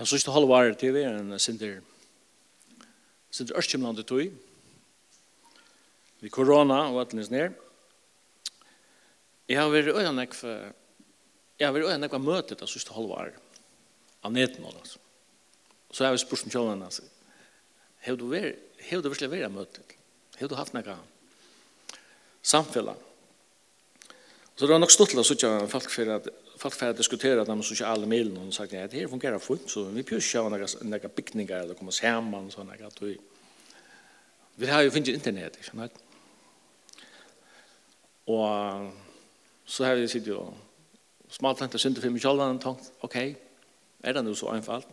Den sørste halvåret til vi er en sinter, sinter ørskimlandet tog. Vi korona og alt nys ned. Jeg har vært øyne nek for jeg har vært øyne nek for møtet den sørste halvåret av neten og altså. Så har vi spurt om kjølene altså. Hev du vært, hev du virkelig vært møtet? Hev du haft nek samfella? Så det var nok stått til å sitte folk for at folk för att diskutera de sociala medel och sagt att det här fungerar fullt så vi pushar några några picknickar eller kommer samman såna grejer vi vi har ju finns internet så nåt och så har vi sitt ju smalt tänkte synte för mig själva och tänkt okej är det nu så enkelt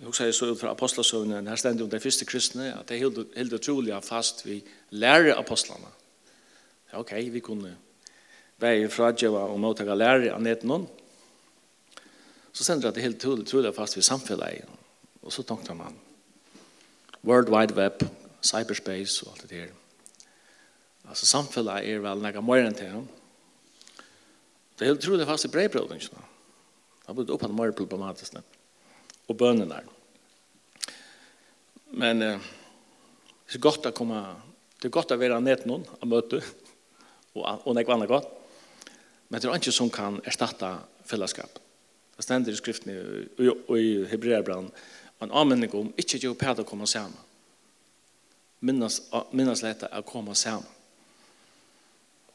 Jag husker så ut fra apostlasøvnen, her stender om de første kristne, at är helt utrolig fast vi lærer apostlene. Ja, ok, vi kunne vei fra Djeva og måttaka lærere av neten noen, så sender jeg det helt tydelig, tydelig fast ved samfunnet. Og så tenkte man, World Wide Web, cyberspace og alt det der. Altså samfunnet er vel nægget mer enn til. Det er helt tydelig fast i breibrødene. Det har blitt opphatt mer problematisk. Og bønene der. Men eh, det er godt å komme, det er godt å være nett noen av møte og, og nægget annet godt. Men det er ikke som kan erstatte fellesskap. Det stender i skriften og i Hebreabran en anmenning om ikke jo å komme sammen. Minnes, minnes lete å komme sammen.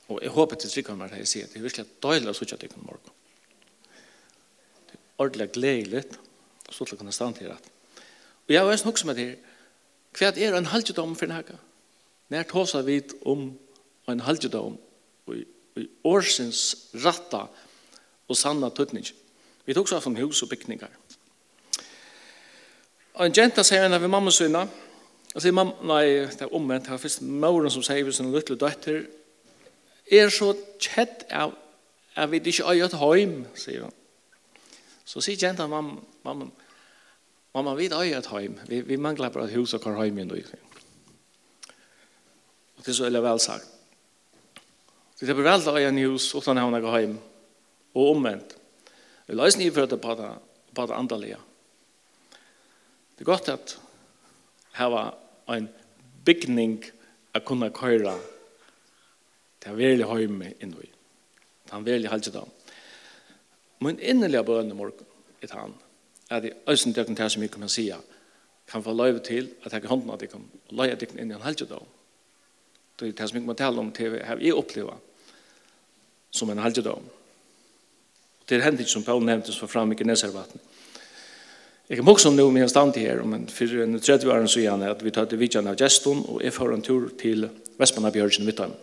Og jeg håper til trykker meg at jeg sier at det er virkelig døylig å sitte til morgen. Det er ordentlig gledelig og så til å kunne stand til det. Og jeg har også nok som er til hva er en halvdjedom for denne? Når jeg tar seg vidt om en halvdjedom og i årsens ratta og sanna tøtning. Vi tok så om hus og bygningar. Og en jenta sier henne ved mamma syna, og sier mamma, nei, det er omvendt, det er først mauren som sier ved sin lille døtter, er så kjett av jeg vet ikke øye et heim, sier hun. Så sier jenta mamma, mamma, mamma, vi øye et heim, vi, vi mangler bare et hus og kar heim i Og det er så veldig vel sagt. Det er vel da en hus utan henne gå hjem. Og omvendt. Vi løser nye for det på det, på det andalige. Det er godt at her var en bygning å kunne køre til å være hjemme inn i. Til å være halvt da. Men innerlige bønne morgen er han. Er det øyne døkken til som jeg kan si kan få løyve til at jeg kan hånden at jeg kan løye døkken inn i en halvt helgedom. Det er det som jeg må tale om til jeg opplever som en halvdom. Det er hendig som Paul nevnte som fram i Gneservatten. Jeg kan også nå min stand her, men for en 30 år så gjerne at vi tar til vidtjene av Gjeston, og jeg får en tur til Vestmannabjørgen mitt hjem.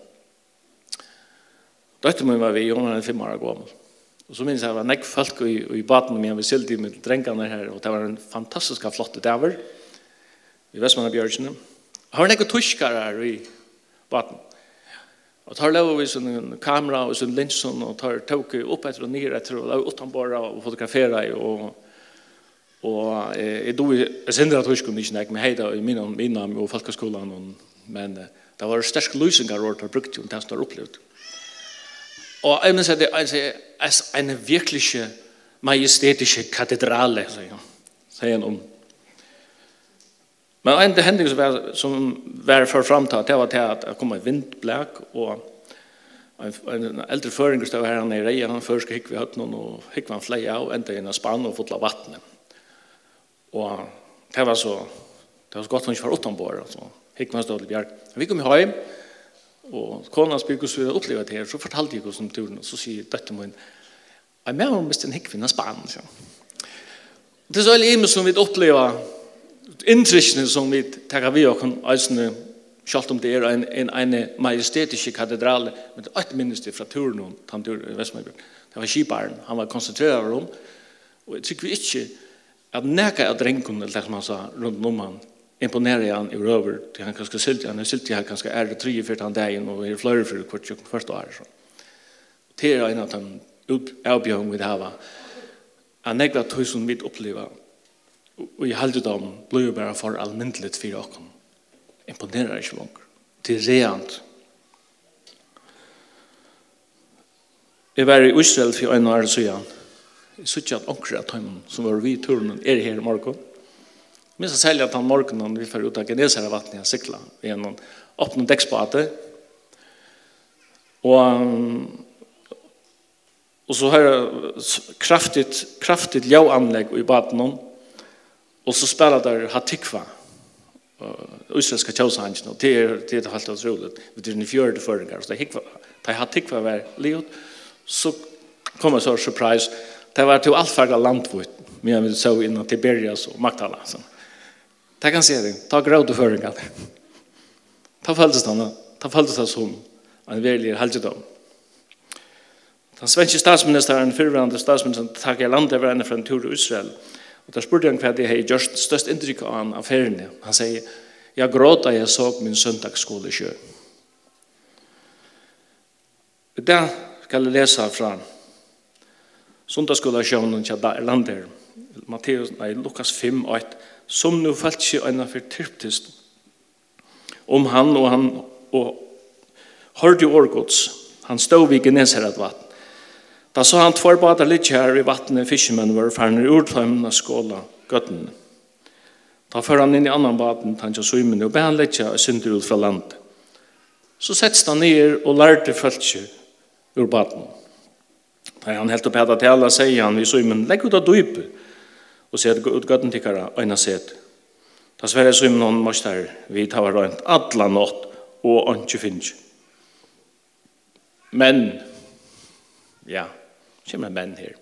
Døtte min var vi, hun er en fem år gammel. Og så minns jeg var nekk folk i, i baden min, vi sildi med drengene her, og det var en fantastisk flott dæver i Vestmannabjørgen. Jeg har nekk tuskar her i baden. Og tar lov vi sin kamera og sin linsen og tar tåke opp etter og nere etter og lov utenbara og fotografera og og jeg dog jeg sender at huskun ikke nek med heida i min minna og folkaskolan men det var stersk lusingar og tar brukt jo enn det opplevd. Og jeg minns at det er en virkelig majestetiske katedrale sier han om Men en det hending som var, som var för framtid, det var till att det kom en vindblæk, och en, en äldre føringer stod här nere i, han først hick vi hade någon och vi han flei och ända i en spann og fotla vattnet. Och det var så, det var så gott hon ikke var utanbord. Så hick man stod i bjerg. Vi kom hem och kona spyr oss vi hade det her, så fortalte jag oss om turen og så sier døtte min, jeg mener om hvis den hick vi en spann. Det er så en som vi upplever inntrykene som vi tar vi og kan eisne, selv om det er en, en, en majestetisk katedral, men det er et minnes fra turen om Tamtur i Vestmøybjørn. Det var skiparen, han var konsentreret over om, og jeg tykker vi ikke at neka av drengen, eller det som han sa, rundt om han, imponerer han i røver, til han kanskje silt, han er silt til han kanskje er det tre i fyrt han dagen, og er fløyre for hvert tjøkken første år. Så. Det er en av de avbjørn vi har, at nekva tøy som vi opplever og i halvdom blir jo bare for almindelig for dere. Imponerer ikke langt. Det er reant. Jeg var i Israel for en år siden. Jeg synes ikke at anker at han som var vid turen er her i morgen. Men så særlig at han morgenen vi får ut av Genesere vattnet jeg sikla gjennom åpne dekksbate. Og, og så har jeg kraftigt, kraftigt ljøanlegg i baten om Og så spelar der Hatikva, israelska tjausahangen, og det er det er helt utrolig. Det er den fjörde føringar, så det Hatikva var livet, så kom en sånn surprise, det var til altfarga landvut, men vi så innan Tiberias og Magdala. Det kan se det, ta gråd og føringar. Ta føltes det, ta føltes det som en verlig helgedom. Den svenske statsministeren, den fyrverande statsministeren, takker landet over henne fra en tur i Israel, og Og da spurte han hva det hei gjort størst inntrykk av han av feriene. Han sier, jeg gråta jeg så min søndagsskole i sjø. Og det skal jeg lese fra søndagsskole i sjøen til Erlander. Matteus, nei, Lukas 5, 8. Som nu falt ikke øyne for tyrptist om han og han og hørte jo årgods. Han stod ved Genesaret vatten. Da så han tvær badar litt her i vattnet fiskemenn var ferner i av skåla gøttene. Da fører han inn i annan baden, han ikke svimmer, og ber han litt her og synder ut fra landet. Så setts han ned og lærte følger ur baden. Da han helt opp hæta til alle, sier han vi svimmer, legg ut av dype, og sier ut gøtten tikkara, øyne set. Da sverre svimmer noen mørster, vi tar røynt alla nått, og ønske finnes. Men, ja, kommer en menn her.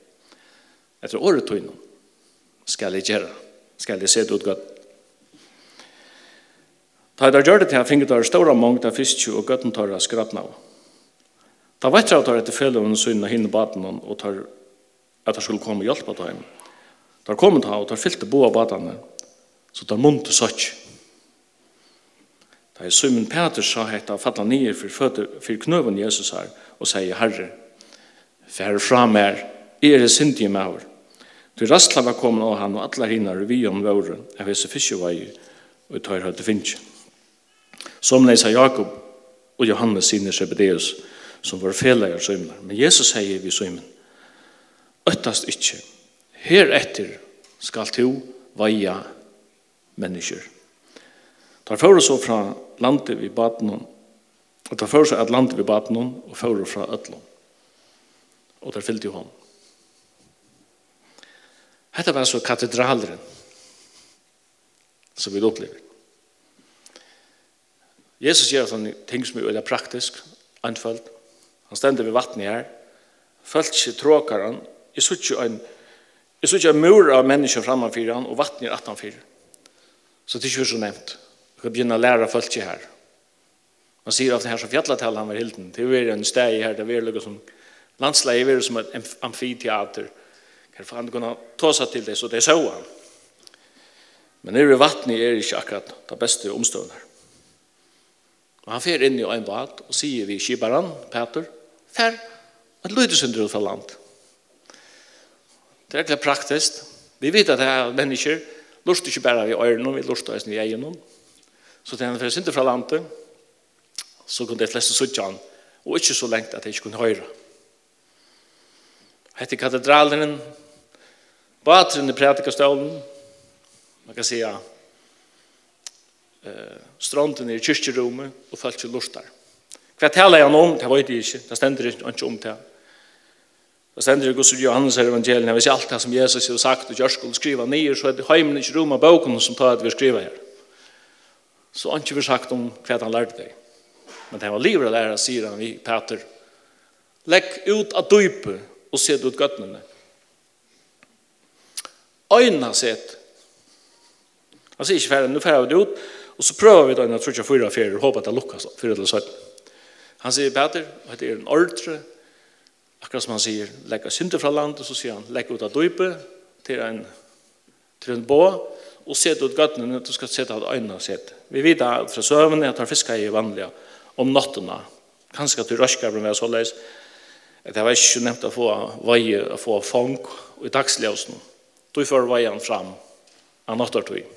Etter året tog innom, skal jeg gjøre, skal jeg se det ut godt. Ta det gjør det til han finget av store mångt av fisk og gøtten tar av skrattene. av. Ta vet jeg at jeg etter fellene syne og hinne baden og tar at jeg skulle komme og hjelpe til ham. Ta kom til han og tar fyllte bo av badene, så tar munn til søtj. Ta i Simon Peter sa hette han fattla nye for, for knøven Jesus her og sier, Herre, færre fra mer, er det sindige med over. Du rastla var komna av han og alla hina revion våre av hese fiskeveier og tar høyde finnje. Som leisa Jakob og Johannes sinne Sebedeus som var felegar søymlar. Men Jesus sier vi søymen Øttast ikkje. Heretter skal to vaia mennesker. Tar fyrir så fra landet vi baden og tar fyrir så at landet vi baden og fyrir fra ötlom og der fyllte jo hon. Hetta var så katedraleren som vi opplever. Jesus gjør sånne ting som er veldig praktisk, anfølt. Han stender ved vattnet her. Følt ikke tråkere han. Jeg så ikke en, jeg så ikke en mur av mennesker framfyr han, og vattnet er 18 Så det er ikke så nevnt. Jeg kan begynne å lære følt ikke her. Man sier at det her som fjallatall han var hilden. Det er en steg her, det er veldig som Landsleie er som et amfiteater. Kan for andre kunne ta seg til det, så det så han. Men nere i vattnet er ikke akkurat det beste omstående. Og han fer inn i en bad og sier vi kibaran, Peter, fer, at lydesynder ut fra land. Det er ikke praktisk. Vi vet at det er mennesker, lort ikke bare vi øyne, vi lort oss i egen. Så det er fer fersynder fra landet, så kunne de fleste suttje han, og ikke så lengt at de ikke kunne høyre hette katedralen, batren i prædikastolen, man kan säga eh, stranden i kyrkjerommet og folk i lustar. Hva taler jeg om? Det vet jeg ikke. Det stender ikke om det. Det stender ikke hos Johannes her evangelien. Jeg vet ikke alt det som Jesus har sagt og gjør skulle skrive nye, så er det heimen ikke rom av boken som tar at vi skriver her. Så han ikke vil sagt om hva han lærte deg. Men det var livet å lære, sier han i Peter. Legg ut av dypet og sett ut gøttene. Øynene sett. Han sier ikke ferdig, nå ferdig vi det ut, og så prøver vi det jeg tror ikke fyra fjerde, og håper at det lukkes opp, fyra eller søtten. Han sier, Peter, og det er en ordre, akkurat som han sier, legger synder fra landet, så sier han, legger ut av døype til en, til en bå, og sett ut gøttene, du skal sette av øynene sett. Vi vet at fra søvnene at han fisker i vanlige om nattene. Kanskje at du røsker med så løs, det var ikke nevnt å få vei, å få fang i dagsløsene. Du får veien fram, han åttar tog.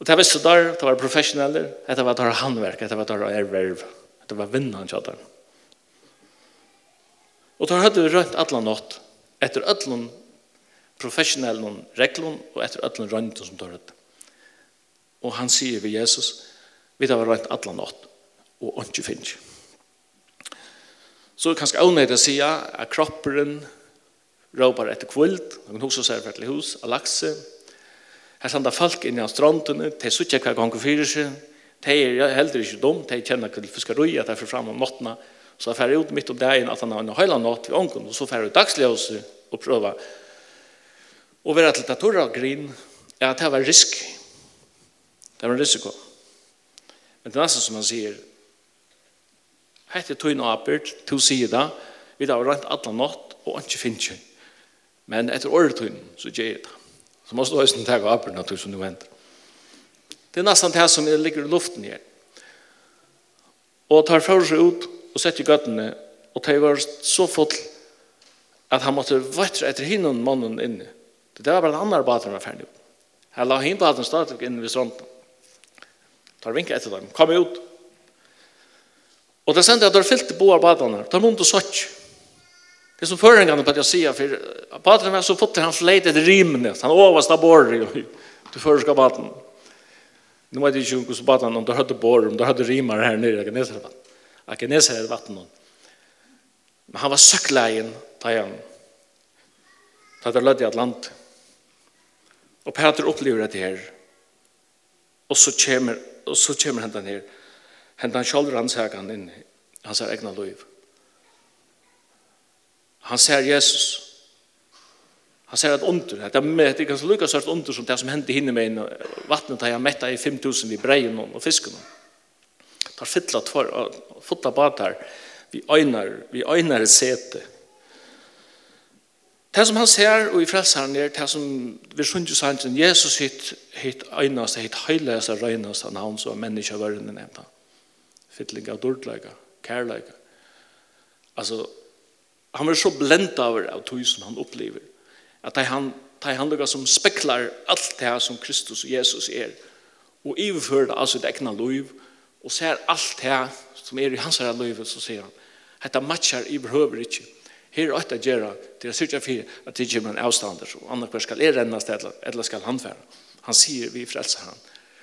Og det var så der, det var professioneller, det var der handverk, det var der erverv, det var vinnan kjadar. Og da hadde vi rønt alle nått, etter alle professionellen reglon, og etter alle røntene som tar det. Og han sier vi Jesus, vi har rønt alle nått, og ikke finnes Så er det kanskje avnøyde å si at kropperen råpar etter kvilt, noen hos og server hus, av lakse. Her standa folk inn i strandene, de suttje hver gang fyrir seg, de er heller ikke dum, de kjenner til fiskarui at de er fram om nottena, så de fer ut midt om dagen at han har en høyla natt ved ånken, og så færre ut dagsløs og prøva og være til tatura grin er at det var risk. Det var en risiko. Men det er nesten som han sier, Hette tog tøyne apert, to sida, vi har rent alle natt, og ikke finnes Men etter året åretøyne, så gjør jeg det. Så måste du også ta apert når du som du venter. Det er nesten det som ligger i luften her. Og tar for seg ut, og setter i gøttene, og tar var så full, at han måtte vettre etter hinnen mannen inne. Det var bare en annen bad baden var ferdig. Han la hinn baden stadig inne ved stronten. Tar vinket etter dem, kom ut, Og det sendte at det er fyllt i boar badene. Det er mundt og søtt. Det som føringene på at jeg sier, for badene var så fått til han fleit etter rimene. Han overst av båret til førerska baden. Nu vet jeg ikke hvordan baden, om det hadde båret, om det hadde rimer her nere i Geneservatten. Geneservatten. Men han var søkleien, da han. Da det lødde i Atlant. Og Peter opplever det her. Og så kommer, og så kommer han den her hentan han han ser han inn i hans egna liv. Han ser Jesus. Han ser et under. Det er ikke så lukka sørt under som det som hendte hinne med vattnet da jeg metta i 5000 vi breien og fisken. Det er fytla tvar, fytla bad her. Vi øynar, vi øynar et sete. Det som han ser og i frelseren er det som vi synes sannsyn. Jesus hitt, hitt øynast, hitt høyleis, røynast, han hans og menneskjøvørende nevnt han fylling av dårdleika, kærleika. Altså, han var så blend av av tog som han opplever, at det han, det han som speklar alt det som Kristus og Jesus er, og iverfører det altså det egna liv, og ser alt det som er i hans her liv, så sier han, dette matcher i behøver ikke. Her er åtta gjøre til å sørge for at det kommer en avstander, og andre hver skal er rennast, eller skal han fære. Han sier, vi frelser han,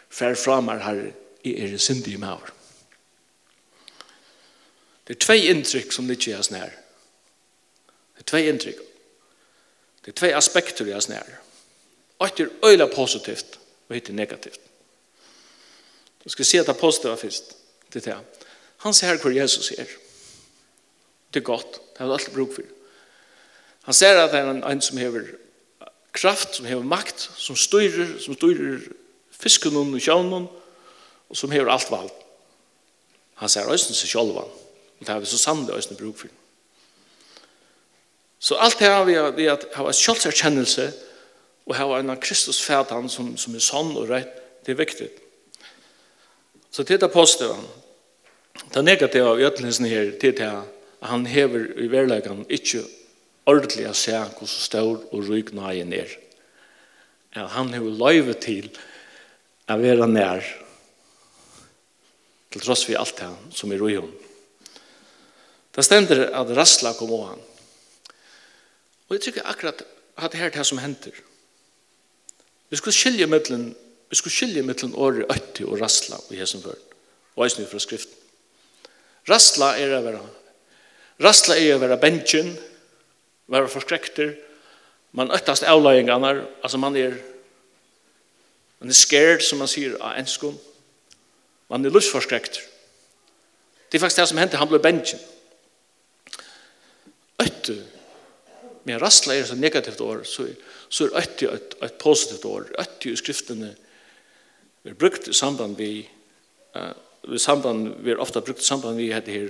fær framar herre, i er syndige maver. Det er tvei inntrykk som ligger i oss nær. Det er tvei inntrykk. Det er tvei aspekter i oss nær. Og er øyla positivt og hitt er negativt. Jeg skal si at det er positivt først. Det er det. Han ser hvor Jesus er. Det er godt. Det har er alltid bruk for. Han ser at det er en, en som hever kraft, som hever makt, som styrer, som styrer fisken og sjøvnen, og som hever alt valg. Han ser øyne seg sjølvann. Og det har vi så sannlig øyne bruk for. Så alt det har vi ved at ha en kjølserkjennelse og ha en av Kristus fætan som, som er sann og rett, det er viktig. Så det er positivt. Det negative av ødelensen her, det er at han hever i verleggen ikke ordentlig å se hvor stor og ryk nøyen er. Ja, han hever løyve til å være nær til tross for alt det som er ryk henne. Det stender at rassla kom av han. Og jeg tykker akkurat at det her det som henter. Vi skulle skilje mittlen vi skulle skilje mittlen året øtti og rassla i hesen vörd. Og snur fra skriften. Rassla er å være rassla er å være bensjen være forskrekter man øttast avløyingarna altså man er man er scared som man sier av enskon man er lustforskrekter det er faktisk det som henter han ble bensjen øtte, men rastla er et negativt år, så, så er øtte et, et positivt år. Øtte i skriftene er brukt i samband vi, uh, vi samband, vi er ofte brukt i samband vi heter her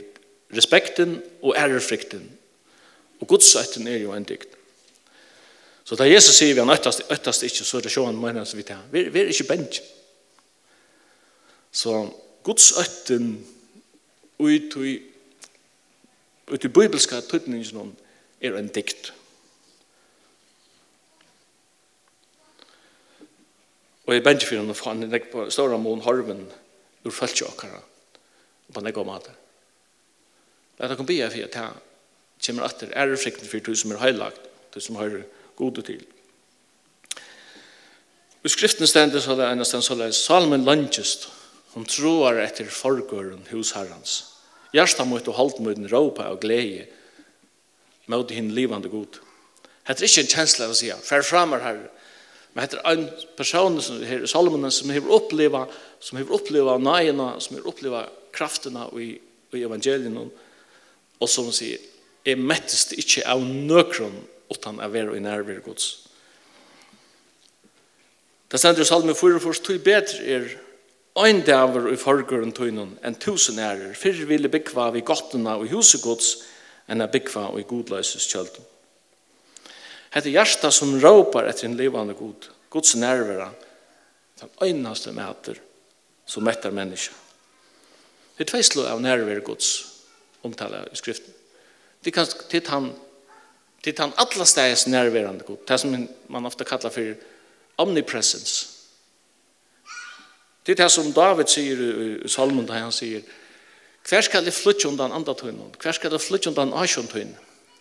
respekten og ærefrikten. Og godsøtten er jo en dikt. Så da Jesus sier vi han øttast, øttast ikke, så er det sjåan mener vi til. Vi, vi er ikke bent. Så godsøtten ut i ut i bibelska tøtningen er en dikt. Og jeg bender for henne, for han er på større mån harven ur følgjøkere på en Det er Læt dere be for at jeg kommer etter ærefrikten for du som er heilagt, du som har gode til. I skriften stendet så det eneste han så det, Salmen landgjøst, hun troer etter forgåren hos herrens. Gjersta mot og halvt mot en råpa og glede mot hinn livande god. Hette er ikke en kjensle av å si, fer framar her, men hette er en person som her i som har oppleva, som har oppleva nøyene, som har oppleva kraftene i, i evangelien, og som sier, jeg mettes ikke av nøkron utan av være i nærvere gods. Det stender i Salme 4, for tog bedre er Ein daver i forgrunnen tøynen enn tusen ærer, fyrir ville byggva vi gottena og husegods, enn a byggva og i godløses kjølden. Hette hjärsta som råpar etter en levande god, gods nærvera, den øynaste mæter som mættar menneska. Det er tveislo av nærvera gods, omtala i skriften. Det kan titt han, titt han atlas nærverande god, det som man ofta kallar for omnipresence, Det er det som David sier i salmen, da han sier, hver skal jeg flytte undan tøynen? hver skal jeg flytte undan asjontøynen?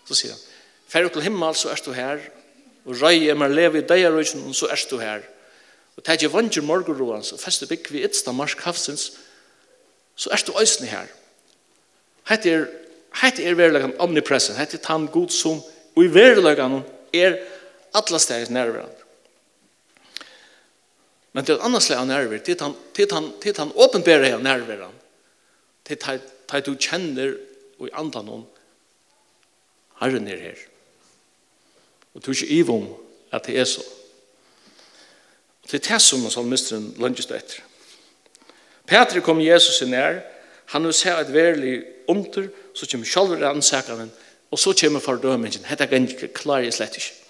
Så sier han, fer til himmel, så er du her, og røy er mer leve i deg av røysen, så er du her. Og det er ikke vannsjer morgenroen, så feste bygg vi etsta marsk havsens, så er du øysen her. Hette er, hette er verilegan omnipresen, hette er tann god som, og i verilegan er atlas deres nærværende. Men det er et annet slag av nærvær, Det er han, han åpenbærer av nerveren. Det er at du kjenner og i andre noen herren er her. Og du er ikke ivom at det er så. Og Det er det som salmisteren lønges etter. Petri kom Jesus i nær. Han vil se et verlig under, så kommer sjálfur ansakaren, og så kommer fordømingen. Hette er ikke klar i slett ikke.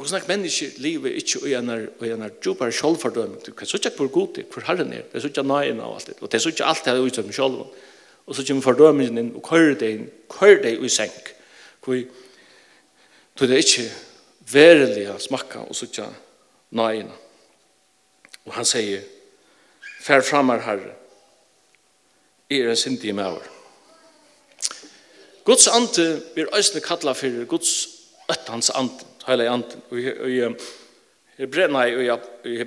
Og snakk menneske lever ikke og en og en djupere sjølvfordømme. Du kan ikke hvor god det er, hvor herren er. Det er ikke nøyen av alt det. Og det er ikke alt det er ut med sjølven. Og så kommer fordømmen inn og kører det inn, kører det i senk. Hvor det er ikke verelig smakke og så ikke nøyen. Og han sier, Fær framar herre, er en sindig over. Guds ante blir øyne kattla for Guds øttens ante hela anden. Og i Hebreerna i i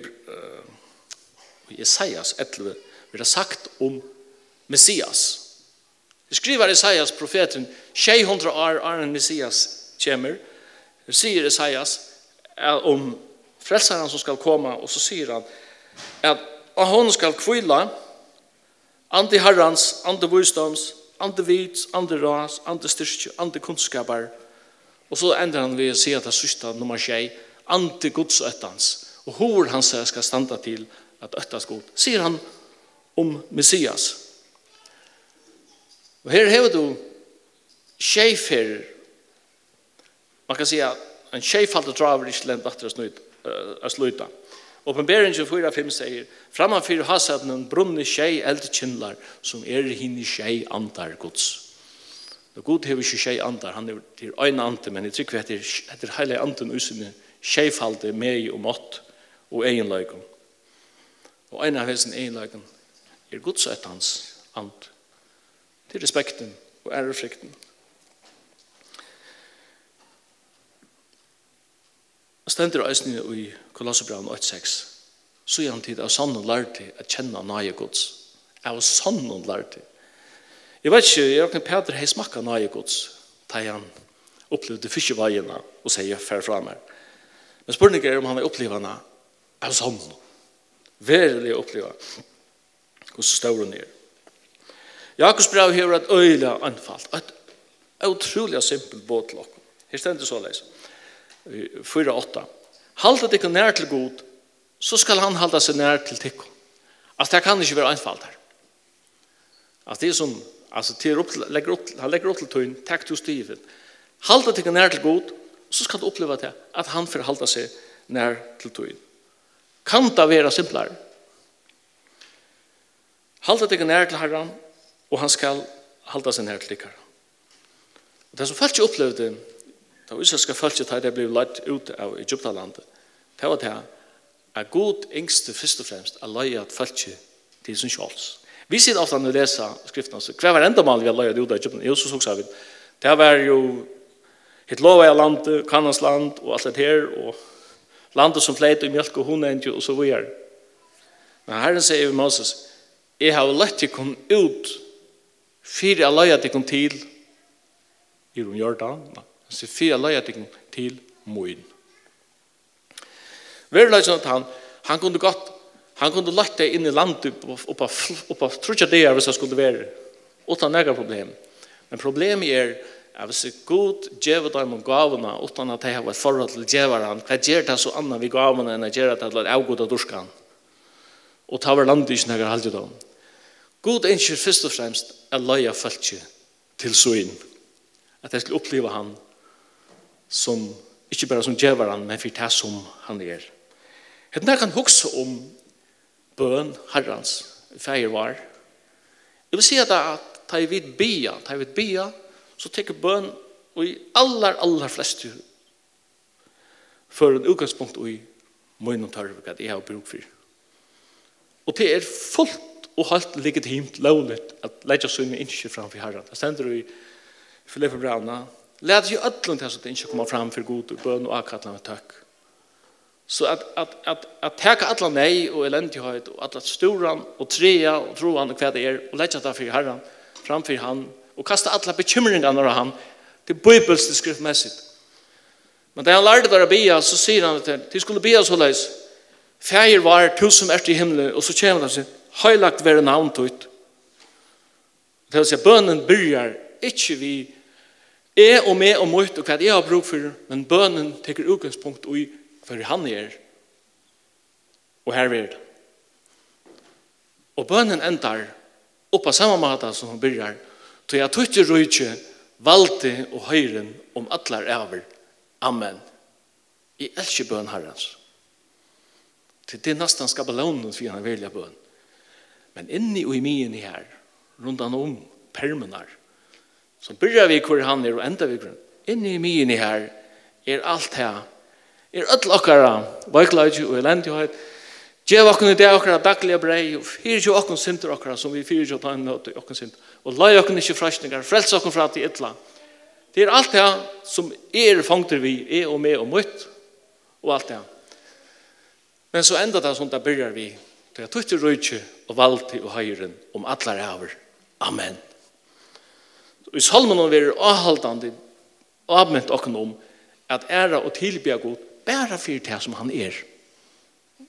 i Jesajas 11 blir det sagt om Messias. Det skriver Isaias, profeten 600 år innan Messias kommer. Det säger Jesajas om frelseren som skal komme, og så sier han at han hon ska kvilla anti herrans, anti visdoms, anti vits, anti ras, anti styrke, anti kunskapar Og så ender han ved å si at det sørste nummer tjej, ante Guds øttans, og hvor han sier skal standa til at øttas god, sier han om Messias. Og her hever du skjefer, man kan si at en skjefalde draver ikke lent at det sluta. Oppenberingen 4-5 sier, framanfyr noen brunne skjei eldkindlar som er hinne skjei antar gods. Og god hever ikke tjei andar, han er til øyne ante, men jeg trykker at det er heile anten usinne tjeifalde, mei og mått og egenløyken. Og øyne av hesen egenløyken er godsøtt hans ant til respekten og ærefrikten. Og stendur øyne i Kolossebraun 8.6 så er han tid av sann og lærte at kjenne nøye gods. Av sann og lærte Jeg vet ikke, jeg kan Peter hei smakka nøye gods, da han opplevde fiskeveiene og sier fær fra meg. Men spørningen er om han har opplevd henne av sånn. Verlig opplevd Og så står ned. Jakobs brev hever et øyla anfall. Et utrolig simpelt båt til dere. Her stender så leis. 4-8. Halda dere nær til god, så skal han halda seg nær til dere. Altså, det kan ikke være anfall her. Altså, det er som Alltså till upp lägger upp han lägger upp till tun tack till Steven. Hålla dig nära till god så ska du uppleva det att han förhåller sig nära till tun. Kan det vara simplare? Hålla dig nära till Herren och han ska hålla sig nära till Herren. Och det som fallet upplevde det ska fallet att det blev lätt ut av Egyptalandet. Det var det at god engste først og fremst er løy at fallet till sin sjals. Vi sitter ofte når vi leser skriftene, så hva var enda mal vi har løyet ut av Egypten? Jo, så sa vi. Det var jo et lov av landet, kanans land, og alt det her, og landet som fleit og mjölk og hundent, og så videre. Men Herren sier vi Moses, jeg har lett til å komme ut, for jeg løyet til å komme til, i rom Jordan, så for jeg løyet til å komme til Moin. Verleisen at han, han kunne godt Han kunde lagt det inn i landet oppa oppa trutja det hvis han skulle være utan nega problem. Men problemet er at hvis er god djeva dem om gavene utan at de har et forhold til djevaren, hva gjør det så annet vi gavene enn å gjøre det til avgoda durskan? Og ta over landet ikke nega halvdje dem. God ønsker først og fremst at løya følge til søyn. At jeg skulle oppleve han som, ikke bare som djevaren, men for det som han er. Hette kan huske om bøn herrens feir var. Jeg vil si at ta i vid bia, ta i vid bia, så teker bøn og i allar, allar flest for en utgangspunkt i møgn og tørv at jeg har bruk for. Og det er fullt og halvt legitimt lovligt at leidja sunne innskje framfor herren. Det stender i Filippe Brauna, Læt jo öllum til at det kommer fram for god og bøn og akkatna med takk. Så att att att att täcka alla nej och eländighet och alla storan och trea och troan och kvad er och lägga det för Herren framför han och kasta alla bekymringarna av han till bibelsk skriftmässigt. Men när han lärde där bia så säger han att de skulle bia så läs. Färger var tusen är i himlen och så kommer han sig heilagt vara namn tut. Det vill säga bönen börjar inte vi är och med och mot och kvad jag har bruk för men bönen tar utgångspunkt i for han er, og her er det. Og bønnen endar oppa samme måte som hun byrjar, til jeg tog ikke rujtje, valgte og høyren om atlar over Amen. I elsker bøn herrens. Til det nesten skal belånen for han velger bøn. Men inni og i myen her, rundan om permenar, så begynner vi hvor han er og enda vi grunn. Inni i myen her er alt her er öll okkara veiklaði og elendighet, Gjev okkun i dag okkara dagliga brei og fyrir jo okkun synder okkara som vi fyrir jo ta inn og okkun synd. Og lai okkun ikkje frasningar, frels okkun fra til ytla. Det er alt det som er fangter vi, er og med og møtt, og alt det. Men så enda det som det byrjar vi, til er tutt rujtje og valti og høyren om atlar haver. Amen. I salmen er vi er avhaldande og avmynt okkun om at æra og tilbya god bare for det som han er.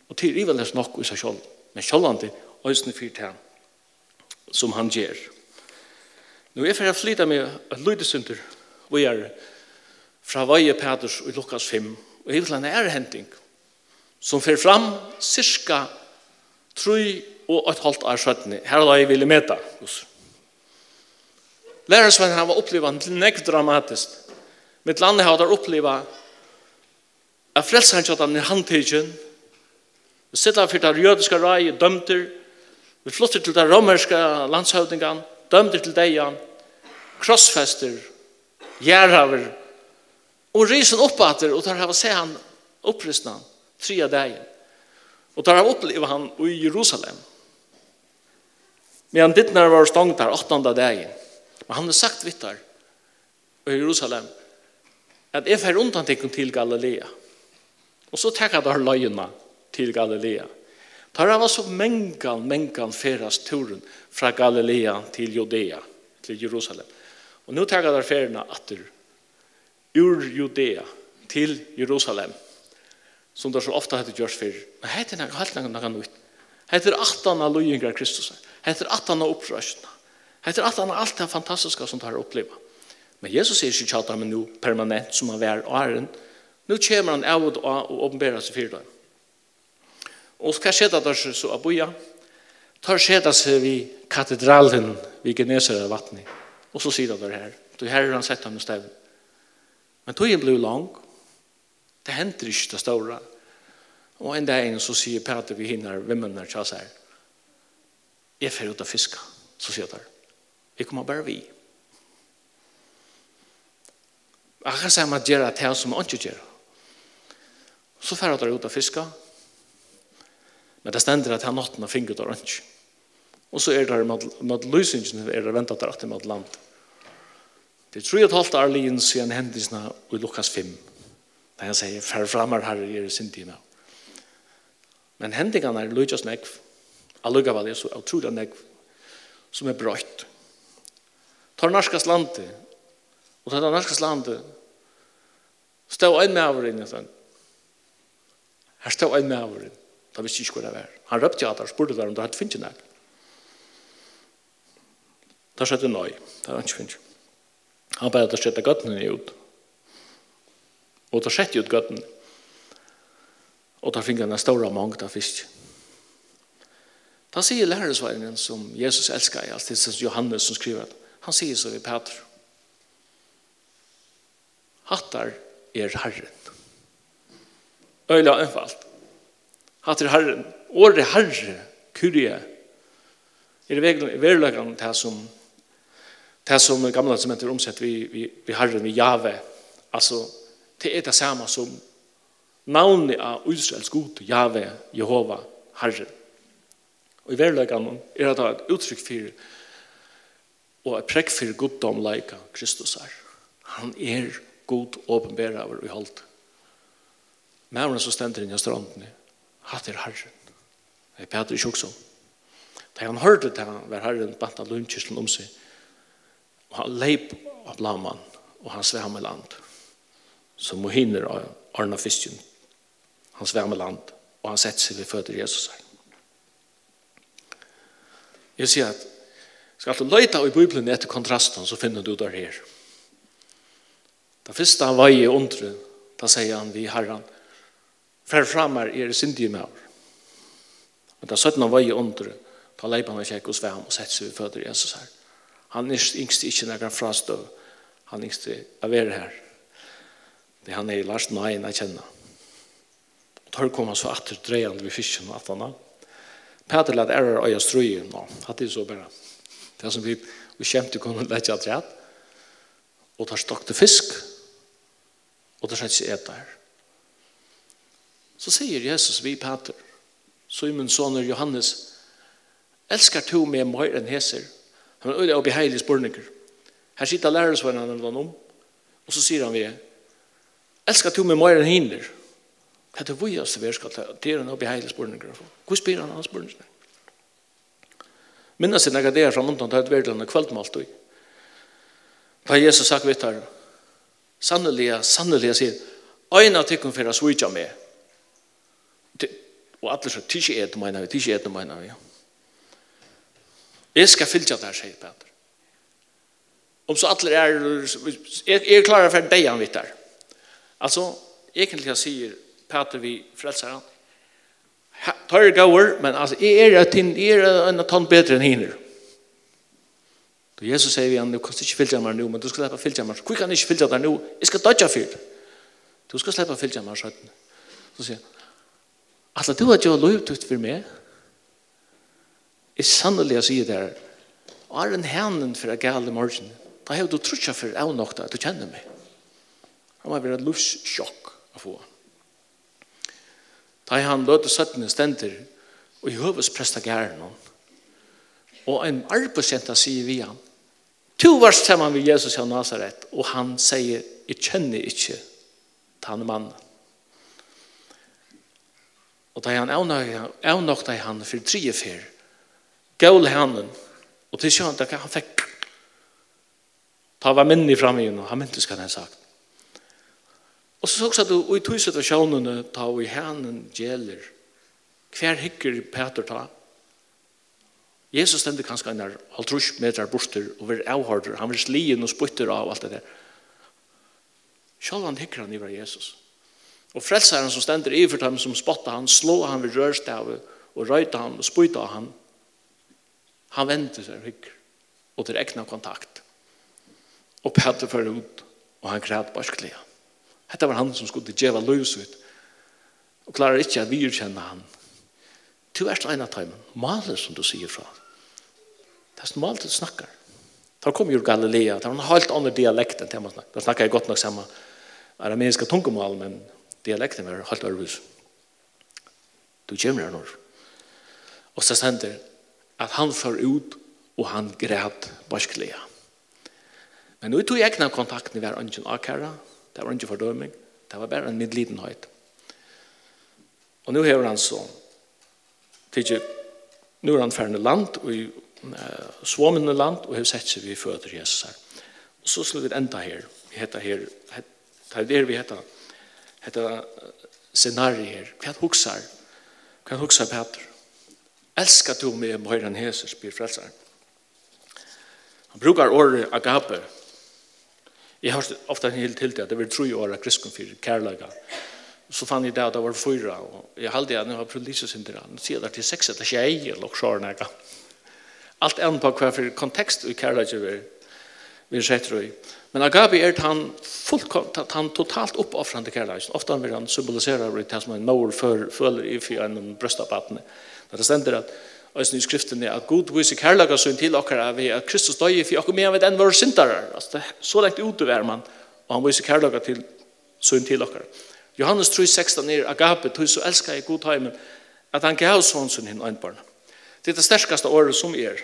Og til riveles nok i seg selv, men selv han det øyne for det som han gjør. Nå er for jeg flytta med et lydesynder, og er fra Veie Peters i Lukas 5, og jeg vil ha en ærehenting, som fer fram cirka 3 og et halvt år søttene. Her er det jeg ville møte oss. Lærersvennen har opplevd en nekk dramatisk. Mitt land har opplevd at frelseren til at han er handtidgen, vi sitter for det jødiske rei, dømter, vi flytter til det romerske landshøvdingen, dømter til deg, krossfester, gjerhaver, og rysen oppater, og tar av å se han opprystna, tre av deg, og der har oppleve han i Jerusalem. Men dittnar var stångt der, åttende deg. men han har sagt vittar, i Jerusalem, at jeg fer undan til Galilea, Og så tekka der løyina til Galilea. Der var så mengan, mengan feras turen fra Galilea til Judea, til Jerusalem. Og nu tekka der ferina atter ur Judea til Jerusalem, som det så ofta hette gjørs fyrir. Men hette er helt langt noe nytt. Hette er atan av løyingar Kristus. Hette er atan av opprøsjene. Hette er atan av alt det fantastiska som det har oppleva. Men Jesus er ikke tjata med nu permanent som han var åren, Nu kommer han av og av og åpenbærer seg for dem. Og hva skjedde der så av boja? Tar skjedde seg vid katedralen vid Geneser av vattnet. Og så sier han der her. Du her har han sett ham i stedet. Men tog ble lang. Det henter ikke det store. Og en dag så sier Peter vi hinner vimmene til oss her. Jeg fer ut av fiska. Så sier han der. Jeg kommer bare vi. Akkurat sammen gjør det som han ikke gjør det. Så fer der ut av fiska. Men det stender at han nåtten har fingret av rønns. Og så er det her med lysingen er det ventet der at det med land. Det er tre og et halvt år lijen siden hendelsene i Lukas 5. Da han sier, færre framar her i er sin tid. Men hendelsene er lykkes nekv. Allugavall er så utrolig nekv som er brøtt. Tar norskas landet og tar norskas landet stå en med over inn i sånn Her stod en med over maver. Da visste ikke hvor det var. Han røpte at han spurte der om det hadde finnet nek. Da skjedde nøy. Det hadde han ikke finnet. Han bare at det skjedde gøttene ut. Og da skjedde ut gøttene. Og da finner han en stor mange av fisk. Da sier lærersveinen som Jesus elsker, altså det er Johannes som skriver, han sier så ved Peter. Hattar er Herren. Øyla einfalt. Hatter herren, åre herre, kurie, er verilagan det som det som gamla som heter omsett vi, vi, vi herren, vi jave, altså det er det samme som navnet av Israels god, jave, Jehova, herren. Og i verilagan er det et uttrykk for og et prekk for goddom leika Kristus er. Han er god åpenbæra over i holdt. Mævren som stender inn i stranden, hatt er herren. Det er Peter ikke også. Da han hørte det, var herren bant av lundkyslen om seg. Og han leip av blaman, og han svem i land. Som må hinner Arna Fistjen. Han svem i land, og han sett seg ved føtter Jesus her. Jeg sier at skal du leita i Bibelen etter kontrasten, så finner du der her. Da første han var i undre, da sier han vi herren, fer fram er er sindige maur. Men da søtten han var i under, ta leipan han kjekk og svem og sett seg vi føder Jesus her. Han er yngste ikke nekka frastøv, han er yngst å er her. Det han er i Lars Nain jeg kjenner. Og tar kom han så atter dreiande ved fisken og atana. Peter lett ærer øya strøyen nå, hatt det så bare. Det som vi, vi kjemte kunne lett at rett. Og tar stokte fisk, og tar sett seg etter her. Så sier Jesus vi Peter, Simon soner Johannes, elskar to med mer enn heser. Han er øyla opp i heilig spurninger. Her sitter lærersvennen han om, og så sier han vi, elskar to med mer enn hinder. Hva er det vi oss vi skal ta? Det er han opp i heilig spurninger. Hvor spyr han hans spurninger? Minnes jeg det er fra munnen til et verdelen kveldmalt og Da Jesus sagt vitt her, sannelig, sannelig, sier, øyne av tykken for å svitja med», Og alle så, tidsi et, mener vi, tidsi et, mener vi. Jeg skal fylltja det her, sier Peter. Om så alle er, jeg er klarer for deg han vitt der. Altså, egentlig sier Peter vi frelser han, tar gåur, men altså, jeg er, jeg er en tann bedre enn hinner. Da Jesus sier vi han, du kan inte fylla mig nå, men du ska släppa fylla mig. Hvor kan du inte fylla dig nå? Jeg skal dødja för Du ska släppa fylla mig, så Så säger han, Alla du har gjort ut for meg. Jeg sannelig sier det her. Og er en hænen for å gale morgen. Da har du trutja for av nok da, du kjenner meg. Det må være en livssjokk å få. Da han løte søttene stender og i høves presta gæren hon. Og en arbeidsjenta sier vi han, Tu varst sammen med Jesus av Nazaret, og han sier, jeg kjenner ikke tanne mannen. Og da han avnokta han for tre fyr. Gaul handen. Og til sjøen, da han fikk ta var minni fram igjen, og han myntes hva han sagt. Og så såg du, og i tog situasjonene, ta og i handen gjeler, hver hikker Peter ta? Jesus stendte kanskje en halvtrus meter borster og var avhørter. han var slien og spytter av alt det der. Sjølv han hikker han iver Jesus. Jesus. Og frelsaren som stender i for dem som spotta han, slå han ved rørstavet, og røyta han og spyta han. Han venter seg hygg, og til egna kontakt. Og Peter fyrir ut, og han græd barsklega. Hetta var han som skulle djeva løs ut, og klarar ikkje at vi kjenne han. Du er en av tøymen, maler som du sier fra. Det er som maler du snakkar. Da kom jo Galilea, det var en helt annen dialekt enn det man snakkar. Da snakkar jeg godt nok samme arameiska tungumal, men dialekten var helt ærvis. Du kommer her nå. Og så stender at han får ut og han græt barskelige. Men nå tog jeg ikke kontakten i hver ønsken akkara. det var ikke fordøming, det var bare en midlidenhet. Og nå har han så, tidlig, nå er han ferdende land, og i uh, svåmende land, og har sett seg vi føder Jesus her. Og så skulle vi enda her, vi heter her, her, her vi heter hetta scenarier. Hvat hugsar? Hvat hugsar Peter? Elskar du meg meir enn Jesus, spyr frelsar. Han brukar ordet agape. Jeg har ofta en hel til det, det var tro år av krisken for kærlaga. Så fann jeg det at det var fyra, og jeg halde jeg, nu har prøvd lyset sin til han, sier det til sex etter tjei, eller sjåren ega. Alt enn på hver for kontekst i kærlaga vi vi sett røy. Men agape er han, fullkom, han totalt uppoffrande kärleken. Ofta vill han symbolisera det som en mor för, följer i för en brøstabatene. När det stender at Øysen i skriften er at Gud viser kærlaga sin til okkar av at Kristus døy for okkar medan vet enn våre syndarar. Altså, så lengt ute er man, og han viser kærlaga til sin til okkar. Johannes 3,16 16 er agape, tog så elskar jeg god heimen, at han gav sånn sin hinn øynbarn. Det er det sterkaste året som er.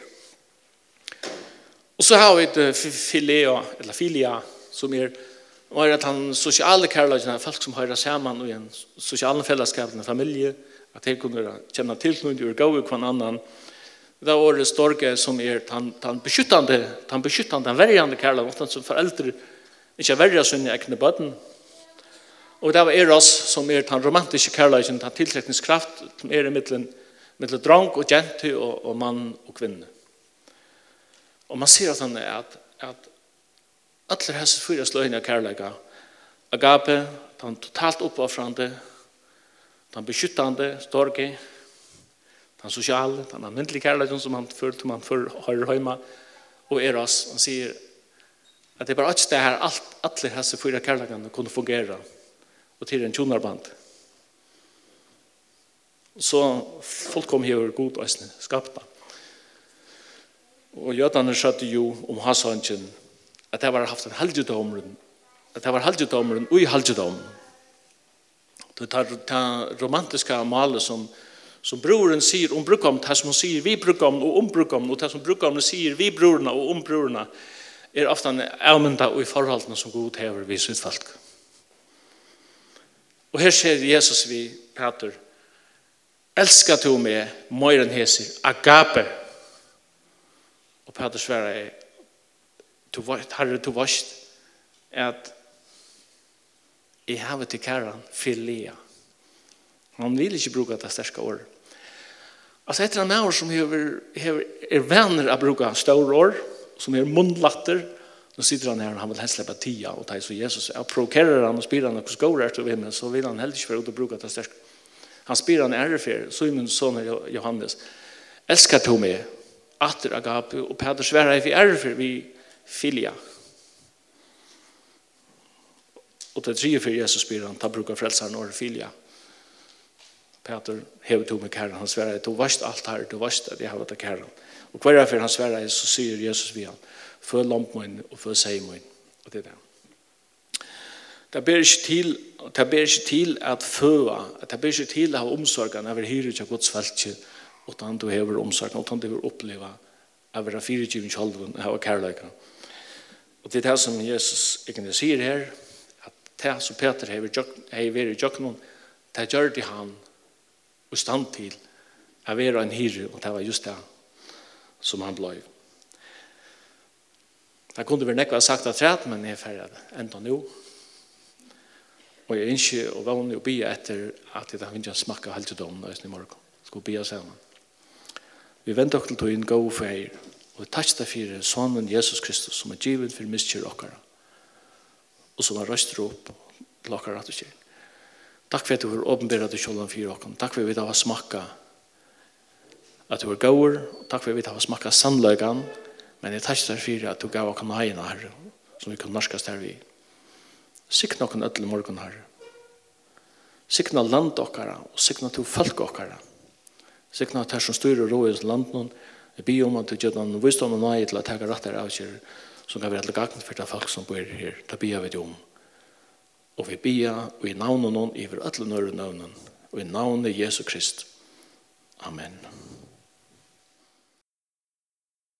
Och så har vi et filia, eller filia, som är var att han sociala kärleken, folk som hører samman i en social fellesskap, en familie, at de kunde känna tillknytning och gå i hver annan. Det var det storge som är den, den beskyttande, den beskyttande, den värjande kærlighet, ofte som föräldrar ikke värjar sin egna bøten. Och det var Eros som är den romantiske kærligheten, den tiltrekningskraft som er i mittlen, mittlen drang och gent och, och man och kvinna. Og man ser at han er at, at alle hese fyra sløyene av kærleika, agape, den totalt oppoffrande, den beskyttande, storge, den sosiale, den alminnelige kærleiken som han følte man før høyre høyma, og eras, han sier at det er bare et det her alt, alle hese fyra kærleikene kunne fungere, og til en tjonarband. Så folk kom her og god og skapt. Og jødene skjøtte jo om hasangen at det var haft en halvjudomren at det var halvjudomren og i halvjudom. Det tar det romantiske malet som, som broren sier om brukom, det som hun sier vi brukom og om brukom, og det som brukom sier vi brorna og om brorna, er ofte avmynda og i forholdene som god hever vi sitt folk. Og her ser Jesus vi, Peter, elskar du meg, møyren hese, agape, agape, Og Peter svarer, du vet, herre, du vet, at jeg har til kæren filia. Han vil ikke bruke det sterske året. Altså etter en år som hever, hever, er venner av bruka større år, som er mundlatter, nå sitter han her og han vil helst slippe tida, og det så Jesus, jeg provokerer han og spyr han hvordan går det til himmelen, så vil han helst ikke være ute og bruke det sterske. Han spyr han ære for, så er min son Johannes, elsker to meg, atter agape, og Peter sverre vi er for vi filia. Og det tredje for Jesus spyr han, ta brukar frelsaren og filia. Peter hever to med kæren, han sverre, du varst alt her, du varst at jeg har vært kæren. Og hver for han sverre, så sier Jesus vi han, før lampmøyen og før seimøyen. Og det er det. Det ber ikke til, det ber ikke til at føa, det ber ikke til å ha omsorgen over hyret av Guds feltet, og utan du hever omsorgen, utan du hever oppleva av vera fyrirgivning kjolven av kærleika. Og det er det som Jesus egentlig sier her, at det som Peter hever i jøkken, det gjør det han og stand til av vera en hyre, og det var just det som han blei. Jeg kunne vel nekva sagt at rett, men jeg er ferdig enda nå. Og jeg ønsker og vanlig og bia etter at jeg har ikke smakka helt til dommen i morgen. Skal bia sammen. Vi venter oss til inn gå for eier, og vi takk deg for sonen Jesus Kristus, som er givet for miskjør okkara, og som har røst opp til dere rett og kjell. Takk for at du har åpenbæret til kjølven for dere. Takk for at vi har smakket at du er gåur, og takk for at vi har smakket sannløkene, men jeg takk deg for at du gav oss heina her, som vi kan norskast her vi. Sikk noen ødel morgen her. Sikk noen land dere, og sikna to folk okkara. Sikna at her som styrer rådens landen, jeg bi om at du gjør noen visdom og nøye til å at her av avgjør, som kan være til gagnet for de folk som bor her, da bier vi det om. Og vi bier, og i navnet noen, i vår alle nøyre navnen, og i navnet Jesu Krist. Amen.